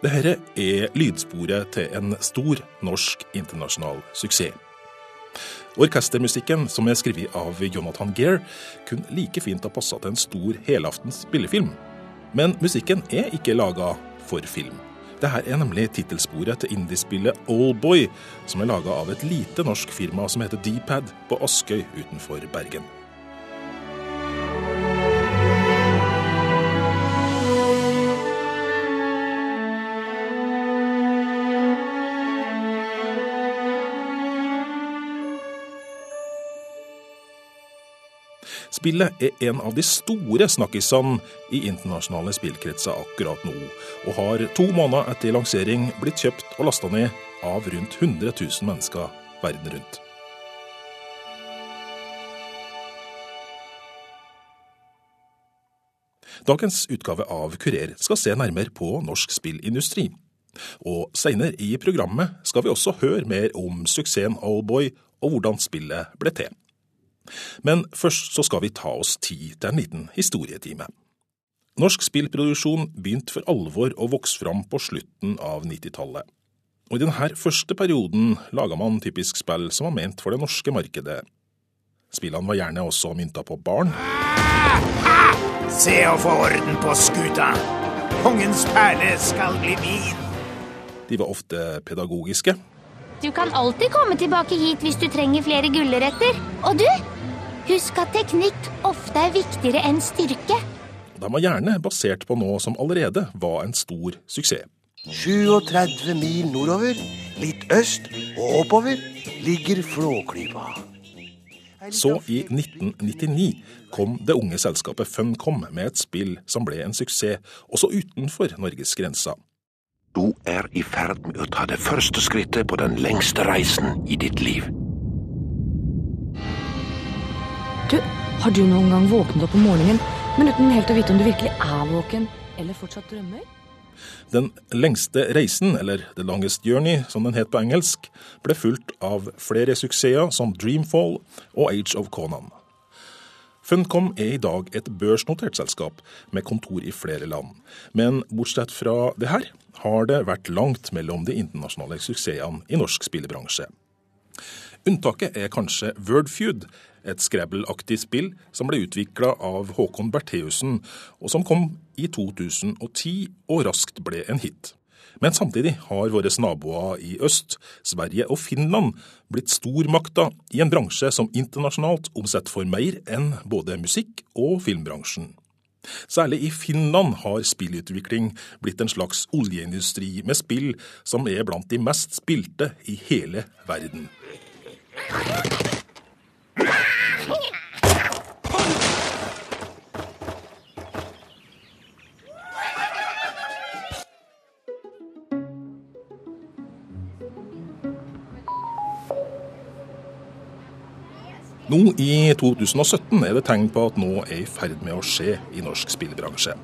Dette er lydsporet til en stor norsk internasjonal suksess. Orkestermusikken, som er skrevet av Jonathan Gere, kunne like fint ha passa til en stor helaftens spillefilm. Men musikken er ikke laga for film. Dette er nemlig tittelsporet til indiespillet Oldboy, som er laga av et lite norsk firma som heter Dpad på Askøy utenfor Bergen. Spillet er en av de store snakkisene i internasjonale spillkretser akkurat nå, og har to måneder etter lansering blitt kjøpt og lasta ned av rundt 100 000 mennesker verden rundt. Dagens utgave av Kurer skal se nærmere på norsk spillindustri. Og seinere i programmet skal vi også høre mer om suksessen Allboy og hvordan spillet ble til. Men først så skal vi ta oss tid til en liten historietime. Norsk spillproduksjon begynte for alvor å vokse fram på slutten av 90-tallet. Og I denne første perioden laga man typisk spill som var ment for det norske markedet. Spillene var gjerne også mynta på barn. Se å få orden på skuta! Kongens perle skal bli min! De var ofte pedagogiske. Du kan alltid komme tilbake hit hvis du trenger flere gulrøtter. Og du, husk at teknikk ofte er viktigere enn styrke. Den var gjerne basert på noe som allerede var en stor suksess. 37 mil nordover, litt øst og oppover, ligger Flåklypa. Så i 1999 kom det unge selskapet Funcom med et spill som ble en suksess, også utenfor Norges grenser. Du er i ferd med å ta det første skrittet på den lengste reisen i ditt liv. Du, har du noen gang våknet opp om morgenen, men uten helt å vite om du virkelig er våken, eller fortsatt drømmer? Den lengste reisen, eller The Longest Journey som den het på engelsk, ble fulgt av flere suksesser som Dreamfall og Age of Conan. Funcom er i dag et børsnotert selskap med kontor i flere land. Men bortsett fra det her, har det vært langt mellom de internasjonale suksessene i norsk spillebransje. Unntaket er kanskje Wordfeud, et Scrabble-aktig spill som ble utvikla av Håkon Bertheussen, og som kom i 2010 og raskt ble en hit. Men samtidig har våre naboer i øst, Sverige og Finland, blitt stormakter i en bransje som internasjonalt omsetter for mer enn både musikk- og filmbransjen. Særlig i Finland har spillutvikling blitt en slags oljeindustri med spill som er blant de mest spilte i hele verden. Nå i 2017 er det tegn på at noe er i ferd med å skje i norsk spillbransje.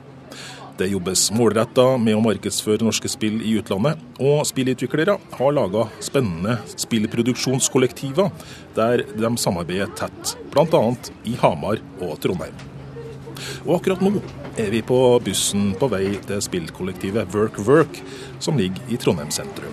Det jobbes målretta med å markedsføre norske spill i utlandet, og spillutviklere har laga spennende spillproduksjonskollektiver der de samarbeider tett, bl.a. i Hamar og Trondheim. Og akkurat nå er vi på bussen på vei til spillkollektivet Work Work, som ligger i Trondheim sentrum.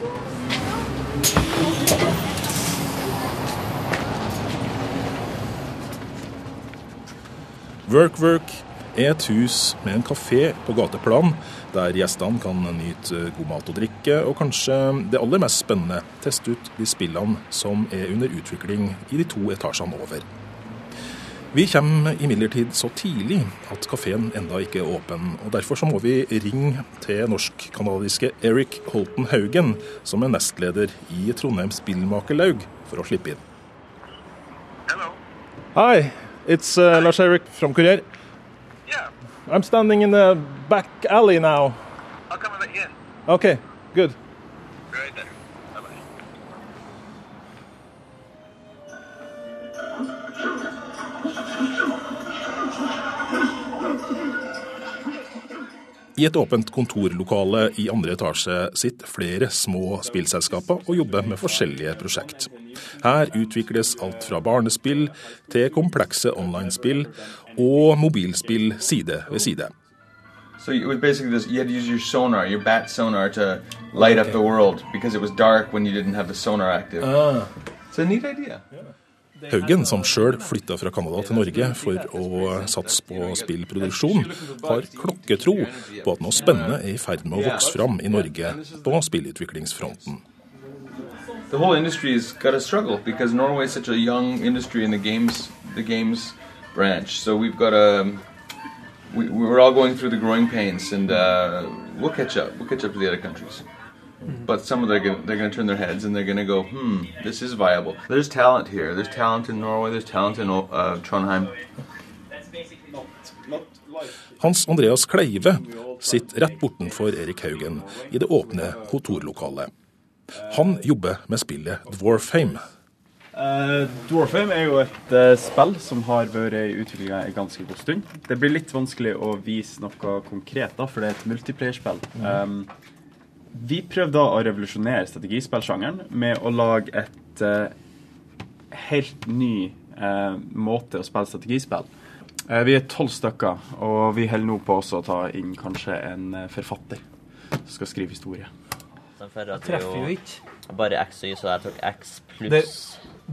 Work Work er et hus med en kafé på gateplan, der gjestene kan nyte god mat og drikke, og kanskje det aller mest spennende, teste ut de spillene som er under utvikling i de to etasjene over. Vi kommer imidlertid så tidlig at kafeen enda ikke er åpen, og derfor så må vi ringe til norsk-canadiske Eric Holten Haugen, som er nestleder i Trondheim Spillmakerlaug, for å slippe inn. Hello. Hi, it's uh, Lars Erik from Courier. Yeah, I'm standing in the back alley now. I'll come let in. Okay, good. I et åpent kontorlokale i andre etasje sitter flere små spillselskaper og jobber med forskjellige prosjekt. Her utvikles alt fra barnespill til komplekse online-spill og mobilspill side ved side. So it was basically this. You had to use your sonar, your bat sonar, to light up the world because it was dark when you didn't have the sonar active. It's a neat idea. Haugen, som sjøl flytta fra Canada til Norge for å satse på spillproduksjon, har klokketro på at noe spennende er i ferd med å vokse fram i Norge på spillutviklingsfronten. The whole industry has got to struggle because Norway is such a young industry in the games, the games branch. So we've got to. We, we're all going through the growing pains, and uh, we'll catch up. We'll catch up to the other countries. But some of them, gonna- they're going to turn their heads and they're going to go, hmm, this is viable. There's talent here. There's talent in Norway. There's talent in uh, Trondheim. Hans Andreas Kleive sitter rett bortenfor Erik Haugen i det åpne kontorlokalet. Han jobber med spillet Dwarfheim. Uh, Dwarfame er jo et uh, spill som har vært i utviklinga en ganske god stund. Det blir litt vanskelig å vise noe konkret, da, for det er et multiplayerspill. Um, vi prøvde å revolusjonere strategispillsjangeren med å lage et uh, helt ny uh, måte å spille strategispill. Uh, vi er tolv stykker, og vi holder nå på også å ta inn kanskje en forfatter som skal skrive historie. Den Treffer jo ikke. Bare X og Y, så jeg tok X pluss.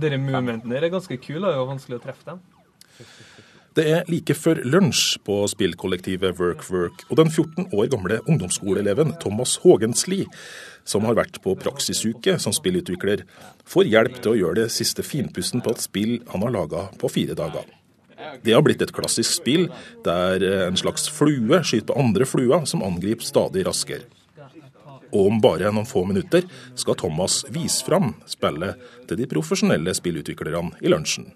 dere movementene der er ganske kule, og det er jo vanskelig å treffe dem. Det er like før lunsj på spillkollektivet WorkWork, og den 14 år gamle ungdomsskoleeleven Thomas Hågensli, som har vært på praksisuke som spillutvikler, får hjelp til å gjøre det siste finpussen på et spill han har laga på fire dager. Det har blitt et klassisk spill der en slags flue skyter på andre fluer som angriper stadig raskere. Og om bare noen få minutter skal Thomas vise fram spillet til de profesjonelle spillutviklerne i lunsjen.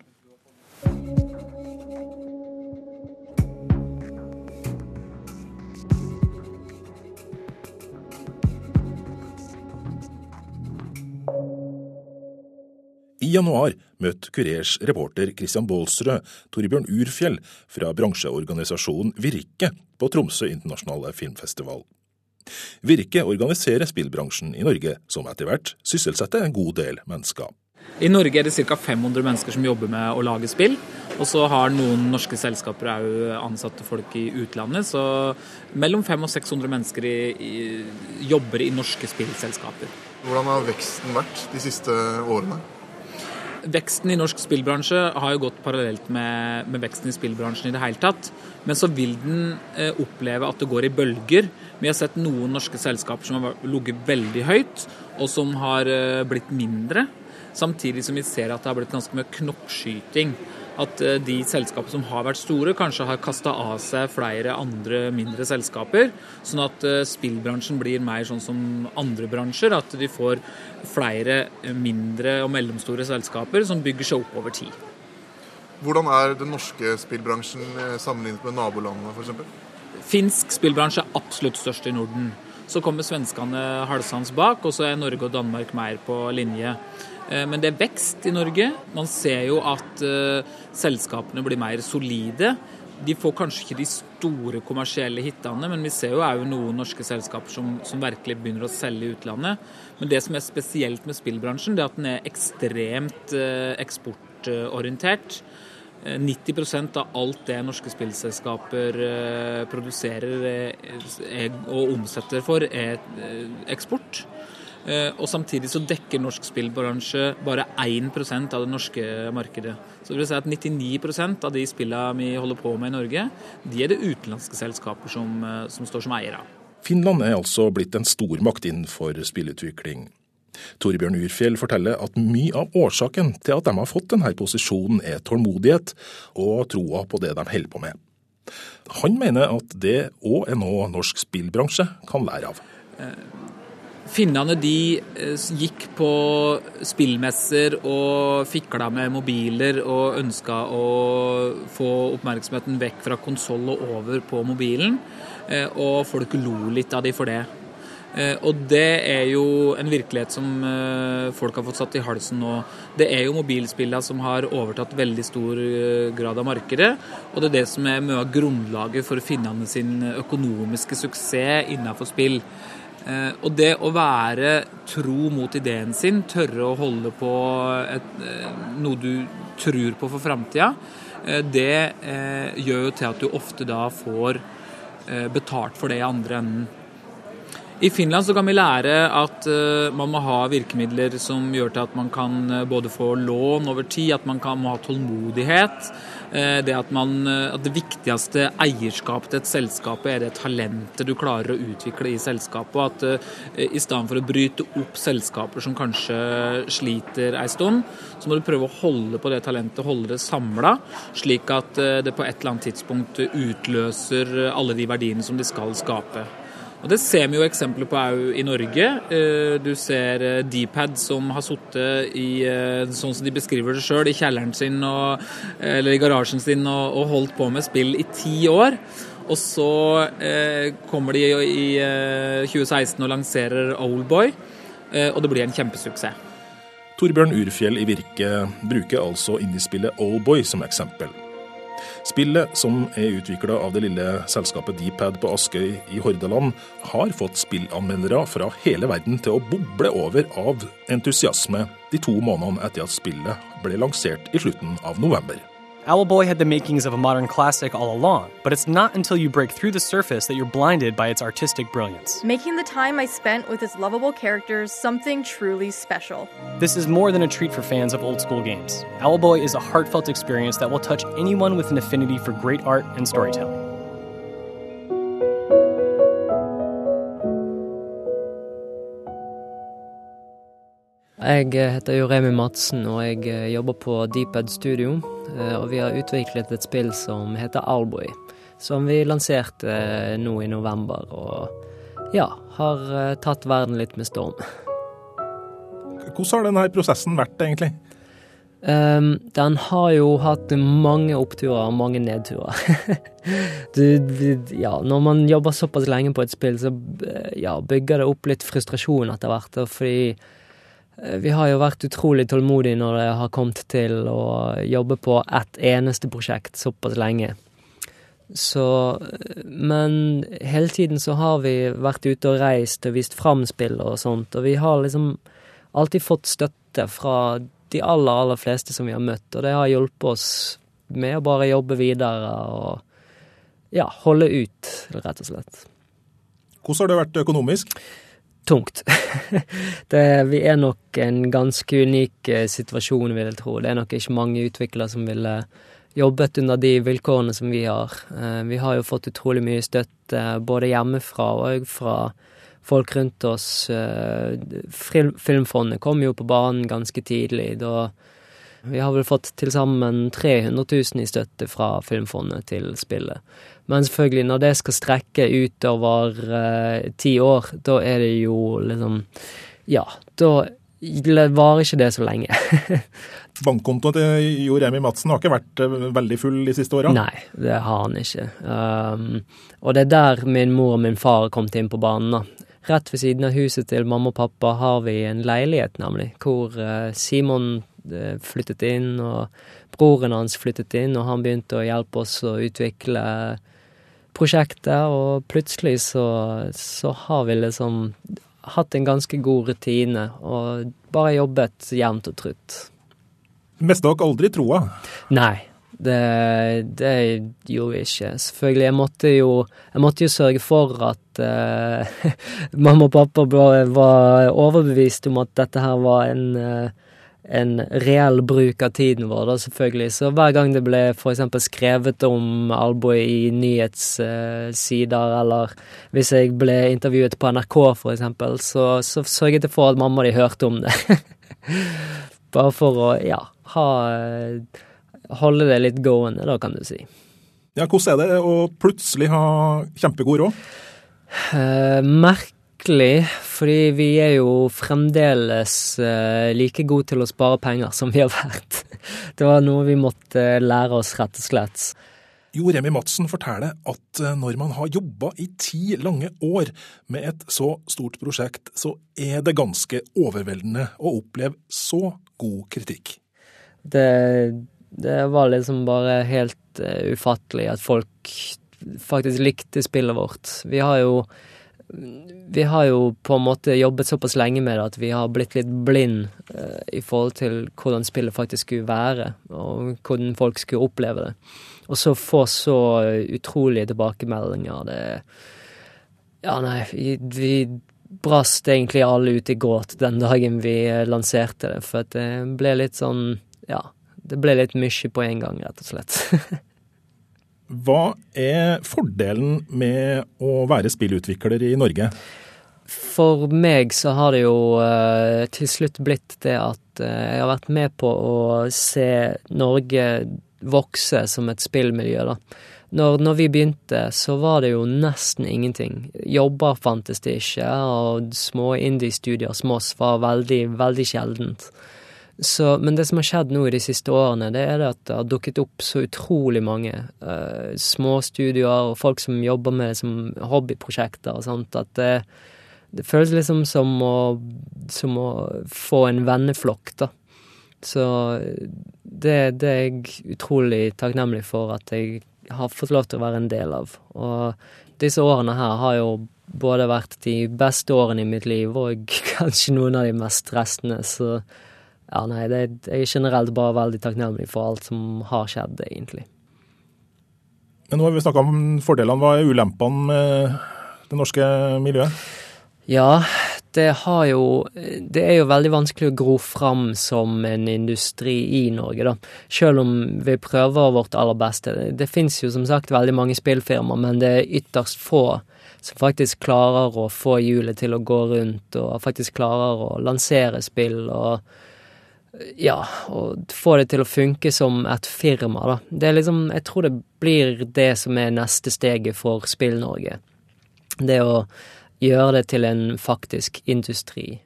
Januar møtte Kurers reporter Christian Baalsrød Torbjørn Urfjell fra bransjeorganisasjonen Virke på Tromsø internasjonale filmfestival. Virke organiserer spillbransjen i Norge, som etter hvert sysselsetter en god del mennesker. I Norge er det ca. 500 mennesker som jobber med å lage spill. Og så har noen norske selskaper òg ansatte folk i utlandet. Så mellom 500 og 600 mennesker i, i, jobber i norske spillselskaper. Hvordan har veksten vært de siste årene? Veksten i norsk spillbransje har jo gått parallelt med, med veksten i spillbransjen i det hele tatt. Men så vil den eh, oppleve at det går i bølger. Vi har sett noen norske selskaper som har ligget veldig høyt, og som har eh, blitt mindre. Samtidig som vi ser at det har blitt ganske mye knoppskyting. At eh, de selskapene som har vært store, kanskje har kasta av seg flere andre mindre selskaper. Sånn at eh, spillbransjen blir mer sånn som andre bransjer. At de får flere mindre og mellomstore selskaper som bygger seg opp over tid. Hvordan er den norske spillbransjen eh, sammenlignet med nabolandene f.eks.? Finsk spillbransje er absolutt størst i Norden. Så kommer svenskene halsende bak, og så er Norge og Danmark mer på linje. Eh, Men det er vekst i Norge. Man ser jo at eh, selskapene blir mer solide. De får kanskje ikke de store kommersielle hitene, men vi ser jo òg noen norske selskaper som, som virkelig begynner å selge i utlandet. Men det som er spesielt med spillbransjen, det er at den er ekstremt eh, eksportorientert. Eh, 90% av alt det norske spillselskaper eh, produserer eh, og omsetter for, er eh, eksport. Eh, Og samtidig så dekker norsk spillbransje bare 1% av det norske markedet. Så det vil si at 99% av de spillene vi holder på med i Norge, de er det utenlandske selskaper som, eh, som står som eiere. Finland er altså blitt en stormakt innenfor spillutvikling. Torbjørn Urfjell forteller at mye av årsaken til at de har fått denne posisjonen er tålmodighet og troa på det de holder på med. Han mener at det òg er noe norsk spillbransje kan lære av. Finnene de eh, gikk på spillmesser og fikla med mobiler og ønska å få oppmerksomheten vekk fra konsoll og over på mobilen. eh, Og folk lo litt av de for det. Eh, Og det er jo en virkelighet som eh, folk har fått satt i halsen nå. Det er jo mobilspillene som har overtatt veldig stor eh, grad av markedet. Og det er det som er mye av grunnlaget for finnene sin økonomiske suksess innenfor spill. Og det å være tro mot ideen sin, tørre å holde på et, noe du tror på for framtida, det gjør jo til at du ofte da får betalt for det i andre enden. I Finland så kan vi lære at eh, man må ha virkemidler som gjør til at man kan eh, både få lån over tid, at man kan, må ha tålmodighet. Eh, det at, man, at det viktigste eierskapet til et selskap er det talentet du klarer å utvikle i selskapet. Og at i stedet for å bryte opp selskaper som kanskje sliter ei stund, så må du prøve å holde på det talentet, holde det samla, slik at det på et eller annet tidspunkt utløser alle de verdiene som de skal skape. Og Det ser vi jo eksempler på òg i Norge. Eh, Du ser eh, Dpad som har sittet i, eh, sånn som de beskriver det sjøl, i kjelleren sin og, eller i garasjen sin og, og holdt på med spill i ti år. Og så eh, kommer de i, i eh, 2016 og lanserer Oldboy, og det blir en kjempesuksess. Torbjørn Urfjell i Virke bruker altså indiespillet Oldboy som eksempel. Spillet, som er utvikla av det lille selskapet Dpad på Askøy i Hordaland, har fått spillanmeldere fra hele verden til å boble over av entusiasme de to månedene etter at spillet ble lansert i slutten av november. Owlboy had the makings of a modern classic all along, but it's not until you break through the surface that you're blinded by its artistic brilliance. Making the time I spent with its lovable characters something truly special. This is more than a treat for fans of old school games. Owlboy is a heartfelt experience that will touch anyone with an affinity for great art and storytelling. Jeg heter jo Remi Madsen, og jeg eh, jobber på Deeped Studio. eh, Og vi har utviklet et spill som heter Alboy, som vi lanserte eh, nå i november. Og ja, har eh, tatt verden litt med storm. Hvordan har denne prosessen vært, egentlig? Um, den har jo hatt mange oppturer og mange nedturer. du, du- ja, når man jobber såpass lenge på et spill, så eh, ja, bygger det opp litt frustrasjon etter hvert. Fordi eh, vi har jo vært utrolig tålmodige når det har kommet til å jobbe på ett eneste prosjekt såpass lenge. Så eh, Men hele tiden så har vi vært ute og reist og vist fram spill og sånt, og vi har liksom alltid fått støtte fra de aller, aller fleste som vi har møtt, og det har hjulpet oss med å bare jobbe videre og ja, holde ut, rett og slett. Hvordan har det vært økonomisk? Tungt. det, vi er nok en ganske unik eh, situasjon, vil jeg tro. Det er nok ikke mange utviklere som ville jobbet under de vilkårene som vi har. Eh, Vi har jo fått utrolig mye støtte både hjemmefra og fra folk rundt oss. Eh, Filmfondet kom jo på banen ganske tidlig. Da vi har vel fått til sammen 300 000 i støtte fra Filmfondet til spillet. Men selvfølgelig, når det skal strekke utover eh, ti år, da er det jo liksom Ja, da varer ikke det så lenge. Bankkontoen til Jo Remi Madsen har ikke vært eh, veldig full de siste åra? Nei, det har han ikke. Um, og det er der min mor og min far kom inn på banen. da. Rett ved siden av huset til mamma og pappa har vi en leilighet, nemlig, hvor eh, Simon flyttet inn, og broren hans flyttet inn, og han begynte å hjelpe oss å utvikle prosjektet, og plutselig så, så har vi liksom hatt en ganske god rutine, og bare jobbet jevnt og trutt. Mest dere aldri troa? Nei, det, det gjorde vi ikke. Selvfølgelig, jeg måtte jo, jeg måtte jo sørge for at uh, mamma og pappa var, overbevist om at dette her var en, eh, en reell bruk av tiden vår, da, selvfølgelig. Så hver gang det ble eksempel skrevet om Alboy i nyhetssider, eller hvis jeg ble intervjuet på NRK, eksempel, så, så sørget jeg for at mamma og de hørte om det. Bare for å, ja, ha Holde det litt gående, da, kan du si. Ja, hvordan er det å plutselig ha kjempegod råd? Eh, merkelig, fordi vi er jo fremdeles eh, like gode til å spare penger som vi har vært. Det var noe vi måtte lære oss, rett og slett. Jo Remi Madsen forteller at eh, når man har jobba i ti lange år med et så stort prosjekt, så er det ganske overveldende å oppleve så god kritikk. Det, det var liksom bare helt eh, ufattelig at folk faktisk likte spillet vårt. Vi har jo vi har jo på en måte jobbet såpass lenge med det at vi har blitt litt blind eh, i forhold til hvordan spillet faktisk skulle være, og hvordan folk skulle oppleve det. Og så få så utrolige tilbakemeldinger, det Ja, nei, vi, vi brast egentlig alle ut i gråt den dagen vi eh, lanserte det, for det ble litt sånn Ja, det ble litt mye på en gang, rett og slett. Hva er fordelen med å være spillutvikler i Norge? For meg så har det jo eh, til slutt blitt det at eh, jeg har vært med på å se Norge vokse som et spillmiljø, da. Når, når vi begynte, så var det jo nesten ingenting. Jobber fantes det ikke, og små indie-studier som oss var veldig, veldig sjeldent. Så, men det som har skjedd nå i de siste årene, det er at det har dukket opp så utrolig mange uh, småstudioer og folk som jobber med det som hobbyprosjekter og sånt, at det, det føles liksom som å, som å få en venneflokk, da. Så det, det er jeg utrolig takknemlig for at jeg har fått lov til å være en del av. Og disse årene her har jo både vært de beste årene i mitt liv og kanskje noen av de mest stressende, så ja, nei, det, jeg er generelt bare veldig takknemlig for alt som har skjedd, egentlig. Men nå har vi snakka om fordelene. Hva er ulempene med det norske miljøet? Ja, det har jo Det er jo veldig vanskelig å gro fram som en industri i Norge, da. Selv om vi prøver vårt aller beste. Det fins jo som sagt veldig mange spillfirmaer, men det er ytterst få som faktisk klarer å få hjulet til å gå rundt, og faktisk klarer å lansere spill og ja, og få det til å funke som et firma, da. Det er liksom Jeg tror det blir det som er neste steget for Spill-Norge. Det å gjøre det til en faktisk industri.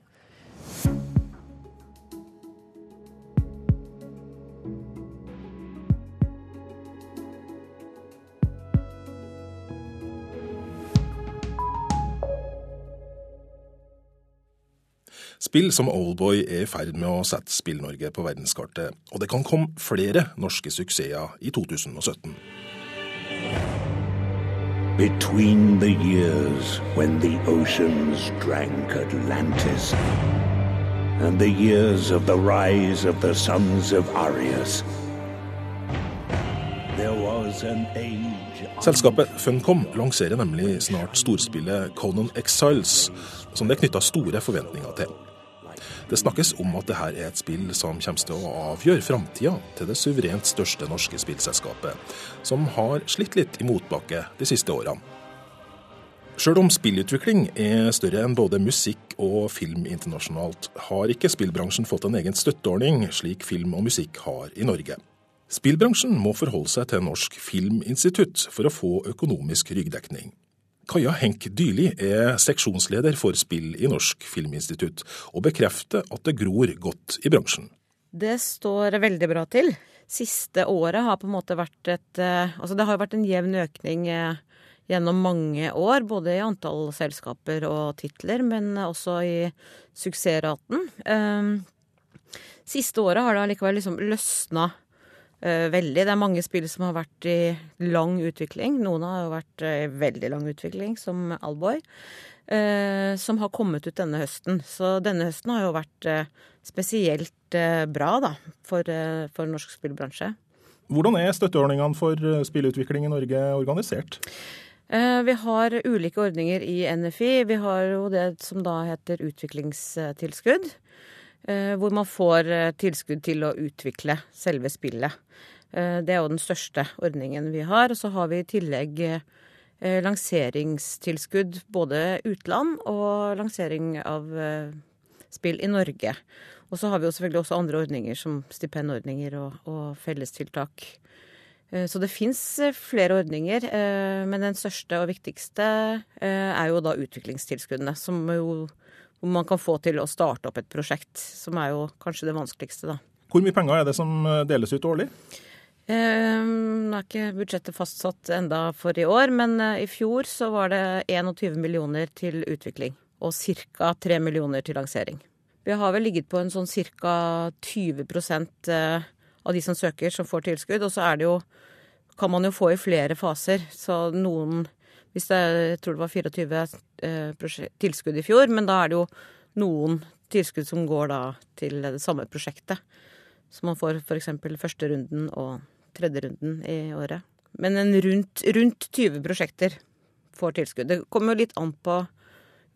Spill som Oldboy er i ferd med å sette Spill-Norge på verdenskartet, og det kan komme flere norske suksesser i 2017. Between the years when the oceans drank Atlantis, and the years of the rise of the sons of Arius. Selskapet Funcom lanserer nemlig snart storspillet Conan Exiles, som det er knytta store forventninger til. Det snakkes om at dette er et spill som kommer til å avgjøre framtida til det suverent største norske spillselskapet, som har slitt litt i motbakke de siste årene. Sjøl om spillutvikling er større enn både musikk og film internasjonalt, har ikke spillbransjen fått en egen støtteordning, slik film og musikk har i Norge. Spillbransjen må forholde seg til Norsk Filminstitutt for å få økonomisk ryggdekning. Kaja Henk Dyrli er seksjonsleder for spill i Norsk Filminstitutt, og bekrefter at det gror godt i bransjen. Det står veldig bra til. Siste året har på en måte vært et Altså det har vært en jevn økning gjennom mange år, både i antall selskaper og titler, men også i suksessraten. Siste året har det allikevel liksom løsna veldig. Det er mange spill som har vært i lang utvikling. Noen har jo vært i veldig lang utvikling, som Alboy. som har kommet ut denne høsten. Så denne høsten har jo vært spesielt bra, da, for, for norsk spillbransje. Hvordan er støtteordningene for spillutvikling i Norge organisert? Vi har ulike ordninger i NFI. Vi har jo det som da heter utviklingstilskudd. Hvor man får tilskudd til å utvikle selve spillet. Det er jo den største ordningen vi har. Og så har vi i tillegg lanseringstilskudd både utland og lansering av spill i Norge. Og så har vi jo selvfølgelig også andre ordninger som stipendordninger og, og fellestiltak. Så det fins flere ordninger, men den største og viktigste er jo da utviklingstilskuddene, som jo hvor man kan få til å starte opp et prosjekt, som er jo kanskje det vanskeligste, da. Hvor mye penger er det som deles ut årlig? Nå er ikke budsjettet fastsatt enda for i år, men i fjor så var det 21 millioner til utvikling og ca. 3 millioner til lansering. Vi har vel ligget på en sånn ca. 20% av de som søker, som får tilskudd. Og så er det jo Kan man jo få i flere faser. Så noen Hvis det, jeg tror det var 24 eh, tilskudd i fjor, men da er det jo noen tilskudd som går da til det samme prosjektet. Så man får f.eks. første runden og tredje runden i året. Men en rundt, rundt 20 prosjekter får tilskudd. Det kommer jo litt an på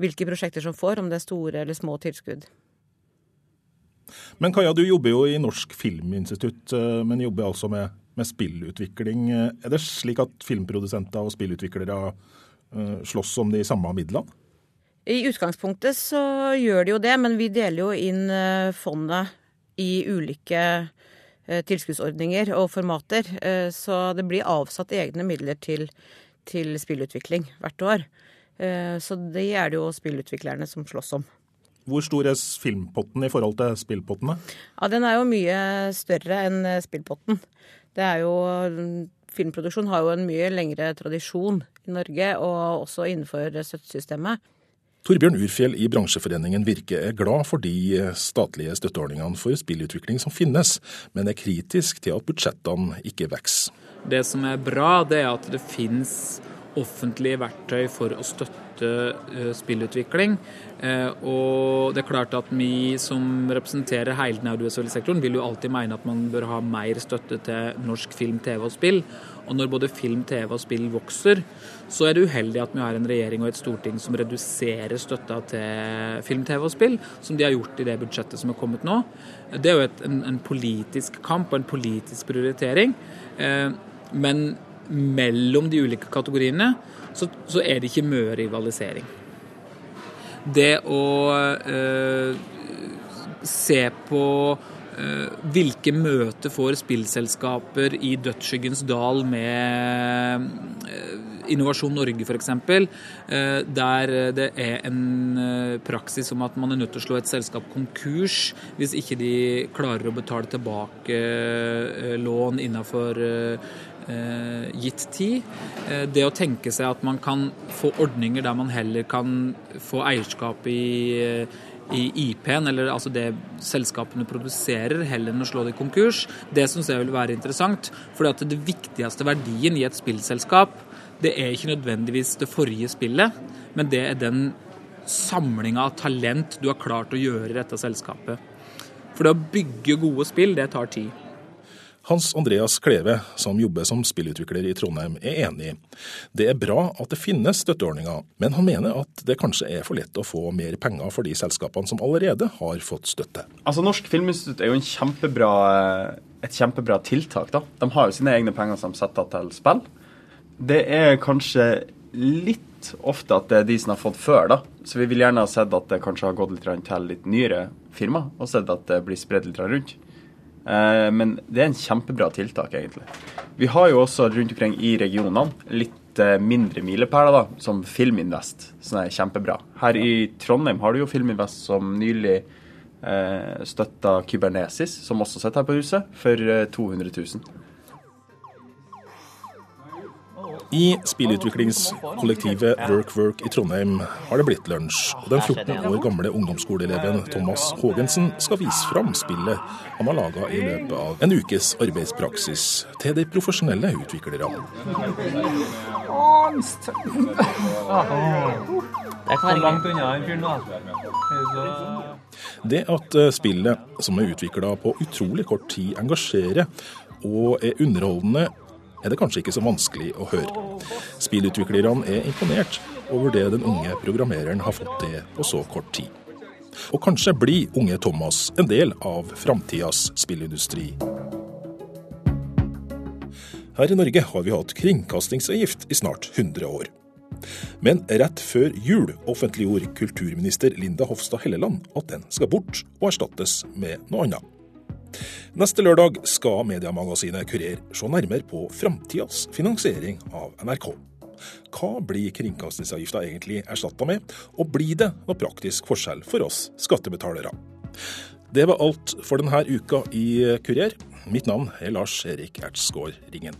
hvilke prosjekter som får, om det er store eller små tilskudd. Men Kaja, du jobber jo i Norsk Filminstitutt, eh, men jobber altså med, med spillutvikling. Er det slik at filmprodusenter og spillutviklere eh, slåss om de samme midlene? I utgangspunktet så gjør de jo det, men vi deler jo inn eh, fondet i ulike eh, tilskuddsordninger og formater. Eh, Så det blir avsatt egne midler til, til spillutvikling hvert år. Eh, Så det er det jo spillutviklerne som slåss om. Hvor stor er filmpotten i forhold til spillpottene? Ja, den er jo mye større enn eh, spillpotten. Det er jo Filmproduksjon har jo en mye lengre tradisjon i Norge, og også innenfor støttesystemet. Torbjørn Urfjell i bransjeforeningen Virke er glad for de statlige støtteordningene for spillutvikling som finnes, men er kritisk til at budsjettene ikke vokser. Det som er bra, det er at det finnes offentlige verktøy for å støtte eh, spillutvikling. Eh, og det er klart at vi som representerer hele den audiovisuelle sektoren, vil jo alltid mene at man bør ha mer støtte til norsk film, TV og spill. Og når både film, TV og spill vokser, så er det uheldig at vi har en regjering og et storting som reduserer støtta til film, TV og spill, som de har gjort i det budsjettet som er kommet nå. Det er jo et, en, en politisk kamp og en politisk prioritering. Eh, men mellom de ulike kategoriene så, så er det ikke mye rivalisering. Det å eh, se på eh, hvilke møter får spillselskaper i dødsskyggens dal med eh, Innovasjon Norge f.eks., der det er en praksis om at man er nødt til å slå et selskap konkurs hvis ikke de klarer å betale tilbake lån innenfor gitt tid. Eh, Det å tenke seg at man kan få ordninger der man heller kan få eierskap i eh, i IP-en, eller altså det selskapene produserer, heller enn å slå det i konkurs, det syns jeg vil være interessant. For det viktigste verdien i et spillselskap, det er ikke nødvendigvis det forrige spillet, men det er den samlinga av talent du har klart å gjøre i dette selskapet. For det å bygge gode spill, det tar tid. Hans Andreas Kleve, som jobber som spillutvikler i Trondheim, er enig. Det er bra at det finnes støtteordninger, men han mener at det kanskje er for lett å få mer penger for de selskapene som allerede har fått støtte. Altså, Norsk Filminstitutt er jo kjempebra, et kjempebra tiltak. da. De har jo sine egne penger som setter til spill. Det er kanskje litt ofte at det er de som har fått før, da. Så vi vil gjerne ha sett at det kanskje har gått litt til litt nyere firma, og sett at det blir spredd litt rundt. Eh, Men det er en kjempebra tiltak, egentlig. Vi har jo også rundt omkring i regionene litt eh, mindre milepæler, da, som Filminvest, som er kjempebra. Her i Trondheim har du jo Filminvest som nylig eh, støtta Kybernesis, som også sitter her på huset, for eh, 200 000. I spillutviklingskollektivet WorkWork i Trondheim har det blitt lunsj. og Den 14 år gamle ungdomsskoleeleven Thomas Haagensen skal vise fram spillet han har laga i løpet av en ukes arbeidspraksis til de profesjonelle utviklerne. Det at eh, spillet, som er utvikla på utrolig kort tid, engasjerer og er underholdende, er det kanskje ikke så vanskelig å høre. Spillutviklerne er imponert over det den unge programmereren har fått til på så kort tid. Og kanskje blir unge Thomas en del av framtidas spillindustri. Her i Norge har vi hatt kringkastingsavgift i snart 100 år. Men rett før jul offentliggjorde kulturminister Linda Hofstad Helleland at den skal bort og erstattes med noe annet. Neste lørdag skal mediemagasinet Kurer se nærmere på framtidas finansiering av NRK. Hva blir kringkastingsavgifta egentlig erstatta med, og blir det noe praktisk forskjell for oss skattebetalere? Det var alt for denne uka i Kurer. Mitt navn er Lars Erik Ertsgaard Ringen.